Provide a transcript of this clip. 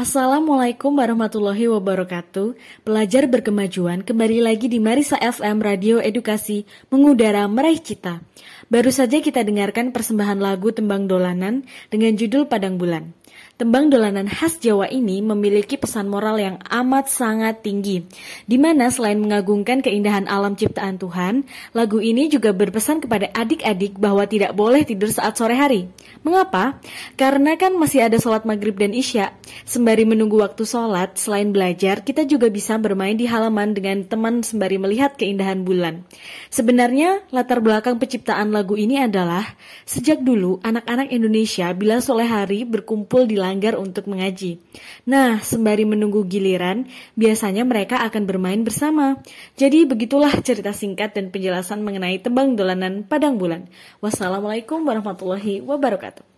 Assalamualaikum warahmatullahi wabarakatuh. Pelajar berkemajuan kembali lagi di Marisa FM Radio Edukasi mengudara meraih cita. Baru saja kita dengarkan persembahan lagu Tembang Dolanan dengan judul Padang Bulan. Tembang dolanan khas Jawa ini memiliki pesan moral yang amat sangat tinggi, di mana selain mengagungkan keindahan alam ciptaan Tuhan, lagu ini juga berpesan kepada adik-adik bahwa tidak boleh tidur saat sore hari. Mengapa? Karena kan masih ada sholat maghrib dan isya. Sembari menunggu waktu sholat, selain belajar, kita juga bisa bermain di halaman dengan teman sembari melihat keindahan bulan. Sebenarnya, latar belakang penciptaan lagu ini adalah, sejak dulu anak-anak Indonesia bila sore hari berkumpul di melanggar untuk mengaji. Nah, sembari menunggu giliran, biasanya mereka akan bermain bersama. Jadi begitulah cerita singkat dan penjelasan mengenai tembang dolanan Padang Bulan. Wassalamualaikum warahmatullahi wabarakatuh.